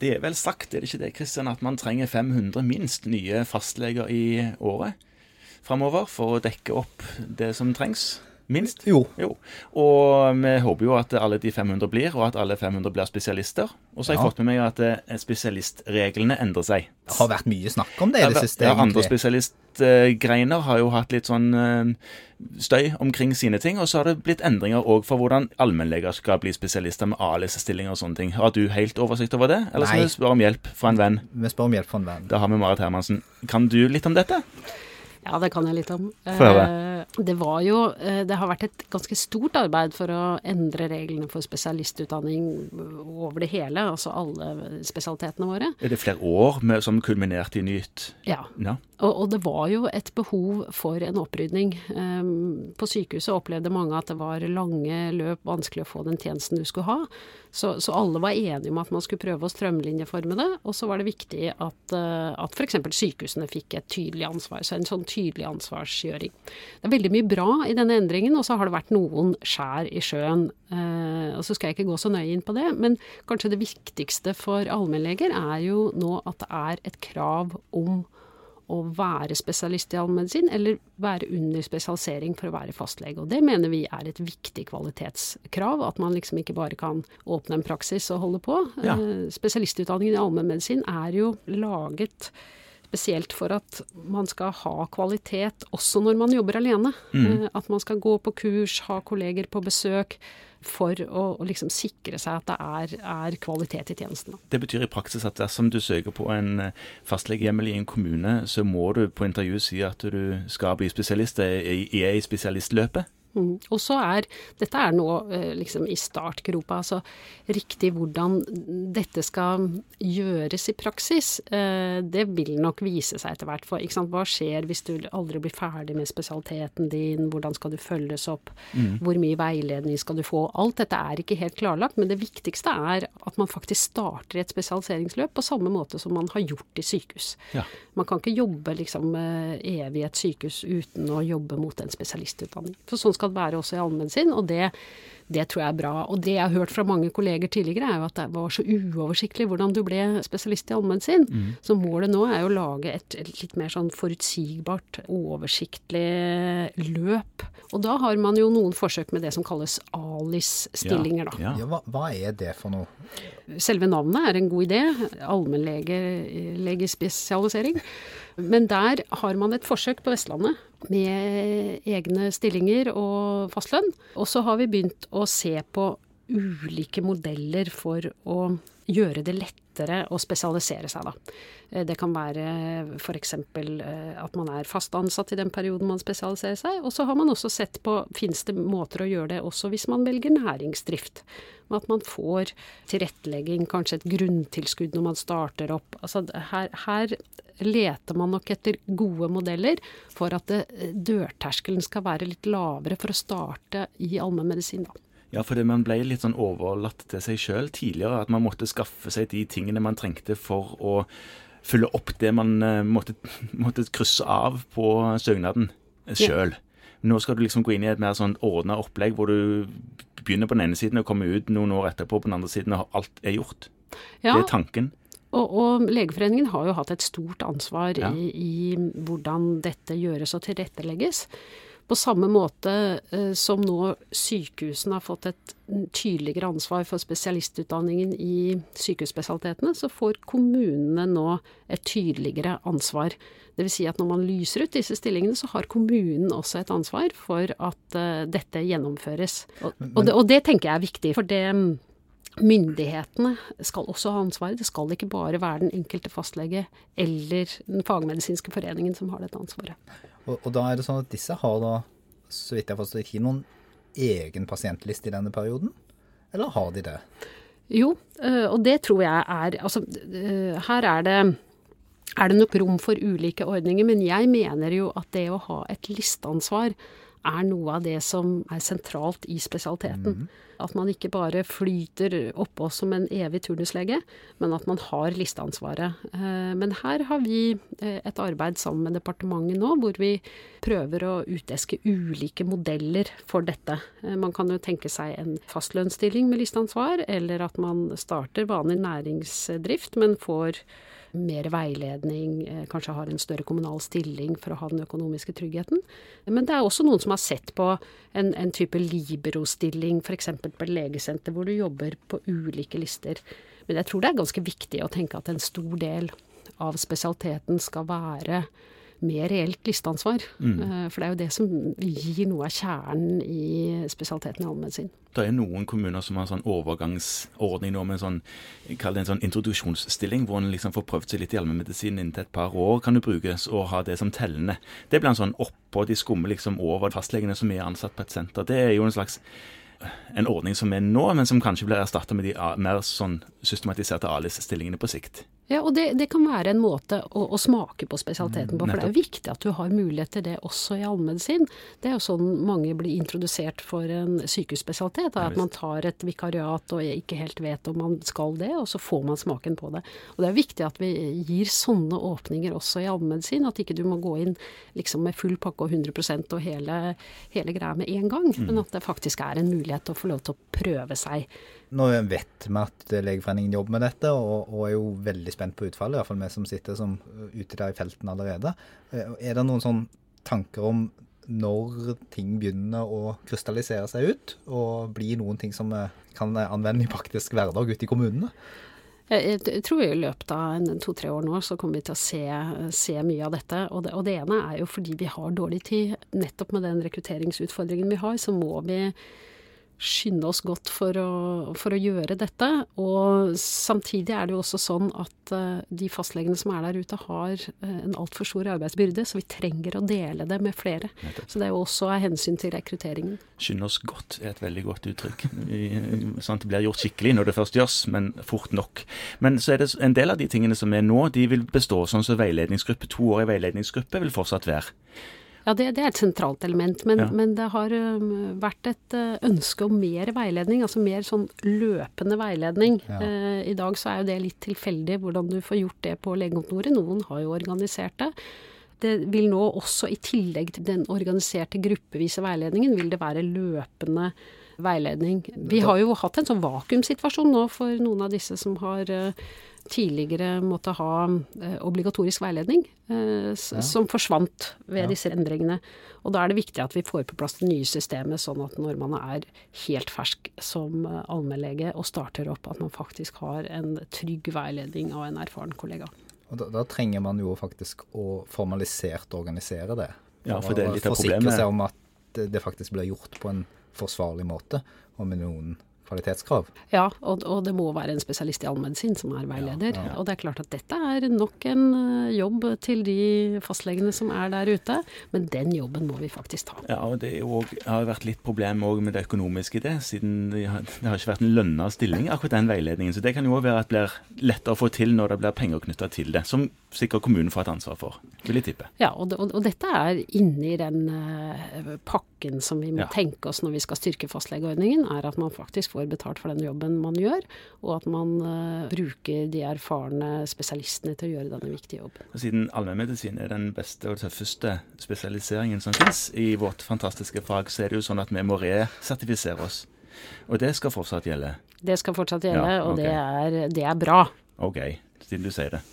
Det er vel sagt, er det ikke det, Kristian, at man trenger 500 minst nye fastleger i året framover for å dekke opp det som trengs? Minst? Jo. jo. Og vi håper jo at alle de 500 blir, og at alle 500 blir spesialister. Og så har jeg fått med meg at eh, spesialistreglene endrer seg. Det har vært mye snakk om det i det siste, ja, andre spesialistgreiner har jo hatt litt sånn eh, støy omkring sine ting. Og så har det blitt endringer òg for hvordan allmennleger skal bli spesialister med ALS-stillinger og sånne ting. Har du helt oversikt over det, eller skal vi spørre om hjelp fra en venn? Vi spør om hjelp fra en venn. Da har vi Marit Hermansen. Kan du litt om dette? Ja, det kan jeg litt om. Få høre. Det var jo eh, Det har vært et ganske stort arbeid for å endre reglene for spesialistutdanning over det hele, altså alle spesialitetene våre. Er det flere år med, som kulminerte i nytt? Ja. Ja. Og, det var jo et behov for en opprydning. Um, på sykehuset opplevde mange at det var lange løp, vanskelig å få den tjenesten du skulle ha. Så, så alle var enige om at man skulle prøve å strømlinjeforme det. Og så var det viktig at, uh, at f.eks. sykehusene fikk et tydelig ansvar. Så en sånn tydelig ansvarsgjøring. Det er veldig mye bra i denne endringen, og så har det vært noen skjær i sjøen. Uh, og så skal jeg ikke gå så nøye inn på det, men kanskje det viktigste for allmennleger er jo nå at det er et krav om å være spesialist i allmennmedisin, eller være under spesialisering for å være fastlege. Og det mener vi er et viktig kvalitetskrav, at man liksom ikke bare kan åpne en praksis og holde på. Ja. Eh, Spesialistutdanningen i allmennmedisin er jo laget spesielt for at man skal ha kvalitet også når man jobber alene. Mm. At man skal gå på kurs, ha kolleger på besøk, for å, å liksom sikre seg at det er, er kvalitet i tjenestene. Det betyr i praksis at dersom du søker på en eh, fastlegehjemmel i en kommune, så må du på intervju si at du skal bli spesialist, i, er i spesialistløpet. Mm. Og så er Dette er nå eh, liksom i startgropa, altså riktig hvordan dette skal gjøres i praksis. Eh, det vil nok vise seg etter hvert. For ikke sant, hva skjer hvis du aldri blir ferdig med spesialiteten din? Hvordan skal du følges opp? Hvor mye veiledning skal du få? Alt dette er ikke helt klarlagt, men det viktigste er at man faktisk starter et spesialiseringsløp på samme måte som man har gjort i sykehus. Ja. Man kan ikke jobbe liksom eh, evig i et sykehus uten å jobbe mot en spesialistutdanning. For sånn skal være også i allmennmedisin, og det, det tror jeg er bra. Og det jeg har hørt fra mange kolleger tidligere, er jo at det var så uoversiktlig hvordan du ble spesialist i allmennmedisin. Så målet nå er jo å lage et, et litt mer sånn forutsigbart, oversiktlig løp. Og da har man jo noen forsøk med det som kalles ALIS-stillinger, da. Ja. Ja, hva, hva er det for noe? Selve navnet er en god idé. Allmennlegespesialisering. Men der har man et forsøk på Vestlandet med egne stillinger og fastlønn. Og så har vi begynt å se på ulike modeller for å gjøre det lettere å spesialisere seg, da. Eh, Det kan være f.eks. at man er fast ansatt i den perioden man spesialiserer seg. Og så har man også sett på fins det måter å gjøre det også hvis man velger næringsdrift. At man får tilrettelegging, kanskje et grunntilskudd når man starter opp. Altså her, her leter man nok etter gode modeller for at det, dørterskelen skal være litt lavere for å starte i allmennmedisin, da. Ja, fordi man ble litt sånn overlatt til seg sjøl tidligere. At man måtte skaffe seg de tingene man trengte for å fylle opp det man eh, måtte, måtte krysse av på søknaden sjøl. Nå skal du liksom gå inn i et mer sånn ordna opplegg hvor du begynner på den ene siden og kommer ut noen år etterpå på den andre siden og alt er gjort. Ja, Det er tanken. Og, og Legeforeningen har jo hatt et stort ansvar Ja. i, i hvordan dette gjøres og tilrettelegges. På samme måte eh, som nå sykehusene har fått et tydeligere ansvar for spesialistutdanningen i sykehusspesialitetene, så får kommunene nå et tydeligere ansvar. Dvs. Si at når man lyser ut disse stillingene, så har kommunen også et ansvar for at eh, dette gjennomføres. Og, og, det, og det tenker jeg er viktig, for det Myndighetene skal også ha ansvaret. Det skal ikke bare være den enkelte fastlege eller den fagmedisinske foreningen som har dette ansvaret. Og, og da er det sånn at disse har da, så vidt jeg forstår, ikke noen egen pasientliste i denne perioden? Eller har de det? Jo, øh, og det tror jeg er Altså, øh, her er det er det nok rom for ulike ordninger, men jeg mener jo at det å ha et listeansvar er noe av det som er sentralt i spesialiteten. At man ikke bare flyter oppå som en evig turnuslege, men at man har listeansvaret. Eh, men her har vi eh, et arbeid sammen med departementet nå, hvor vi prøver å uteske ulike modeller for dette. Eh, man kan jo tenke seg en fastlønnsstilling med listeansvar, eller at man starter vanlig næringsdrift, men får mer veiledning, eh, kanskje har en større kommunal stilling for å ha den økonomiske tryggheten. Men det er også noen som har sett på en, en type libero-stilling, f.eks. på et legesenter hvor du jobber på ulike lister. Men jeg tror det er ganske viktig å tenke at en stor del av spesialiteten skal være mer reelt listeansvar. Mm. Eh, for det er jo det som gir noe av kjernen i spesialiteten i allmennmedisin. Det er noen kommuner som har en sånn overgangsordning nå med en sånn, kall det en sånn introduksjonsstilling, hvor en liksom får prøvd seg litt i allmennmedisin inntil et par år kan du brukes, og ha det som tellende. Det blir en sånn oppå, de skummer liksom over fastlegene som er ansatt på et senter. Det er jo en slags en ordning som er nå, men som kanskje blir erstatta med de mer sånn systematiserte ALIS-stillingene på sikt. Ja, og det, det, kan være en måte å, å smake på spesialiteten på. For det er viktig at du har mulighet til det også i allmedisin. Det er jo sånn mange blir introdusert for en sykehusspesialitet. At man tar et vikariat og ikke helt vet om man skal det, og så får man smaken på det. Og det er viktig at vi gir sånne åpninger også i allmedisin. At ikke du må gå inn liksom med full pakke og 100% og hele, hele greia med en gang. Mm. Men at det faktisk er en mulighet til å få lov til å prøve seg nå vet vi at Legeforeningen jobber med dette, og, og, er jo veldig spent på utfallet. I hvert fall vi som sitter som, ute der i felten allerede. Eh, er det noen sånn tanker om når ting begynner å krystallisere seg ut, og blir noen ting som kan anvende i praktisk hverdag ute i kommunene? Jeg tror i løpet av to-tre år nå så kommer vi til å se, se mye av dette. Og det, og det, ene er jo fordi vi har dårlig tid. Nettopp med den rekrutteringsutfordringen vi har, så må vi skynde oss godt for å, for å, gjøre dette. Og samtidig er det jo også sånn at uh, de fastlegene som er der ute, har uh, en altfor stor arbeidsbyrde, så vi trenger å dele det med flere. Så det er jo også av hensyn til rekrutteringen. Skynde oss godt er et veldig godt uttrykk. sånn det blir gjort skikkelig når det først gjøres, men fort nok. Men så er det en del av de tingene som er nå, de vil bestå sånn som veiledningsgruppe. To år i veiledningsgruppe vil fortsatt være. Ja, det, det, er et sentralt element. Men, ja. men det har um, vært et uh, ønske om mer veiledning. Altså mer sånn løpende veiledning. Ja. Uh, I dag så er jo det litt tilfeldig hvordan du får gjort det på legekontoret. Noen har jo organisert det. Det vil nå også, i tillegg til den organiserte gruppevise veiledningen, vil det være løpende veiledning. Vi har jo hatt en sånn vakuumsituasjon nå for noen av disse som har uh, tidligere måtte ha eh, obligatorisk veiledning, som ja. forsvant ved ja. disse endringene. Og da er det viktig at vi får på plass det nye systemet, sånn at når man er helt fersk som eh, allmennlege og starter opp, at man faktisk har en trygg veiledning av en erfaren kollega. Og da, da trenger man jo faktisk å formalisert organisere det. Ja, for det er litt av problemet. Forsikre seg om at det faktisk blir gjort på en forsvarlig måte, og med noen kvalitetskrav. Ja, og, og, det må være en spesialist i allmedisin som er veileder. Ja, ja. Og det er klart at dette er nok en eh, jobb til de fastlegene som er der ute, men den jobben må vi faktisk ta. Ja, og det har vært litt problem med det økonomiske i det, siden det har, det har ikke vært en lønna stilling, akkurat den veiledningen. Så det kan jo òg være at det blir lettere å få til når det blir penger knytta til det, som sikkert kommunen får et ansvar for, vil jeg tippe. Ja, og, og, og dette er inni den uh, pakken som vi må ja. tenke oss når vi skal styrke fastlegeordningen, er at man faktisk får får betalt for den jobben man gjør, og at man uh, bruker de erfarne spesialistene til å gjøre denne viktige jobben. Siden allmennmedisin er den beste og tøffeste spesialiseringen som finnes i vårt fantastiske fag, så er det jo sånn at vi må resertifisere oss. Og det skal fortsatt gjelde? Det skal fortsatt gjelde, ja, okay. og det er, det er bra. OK, siden du sier det.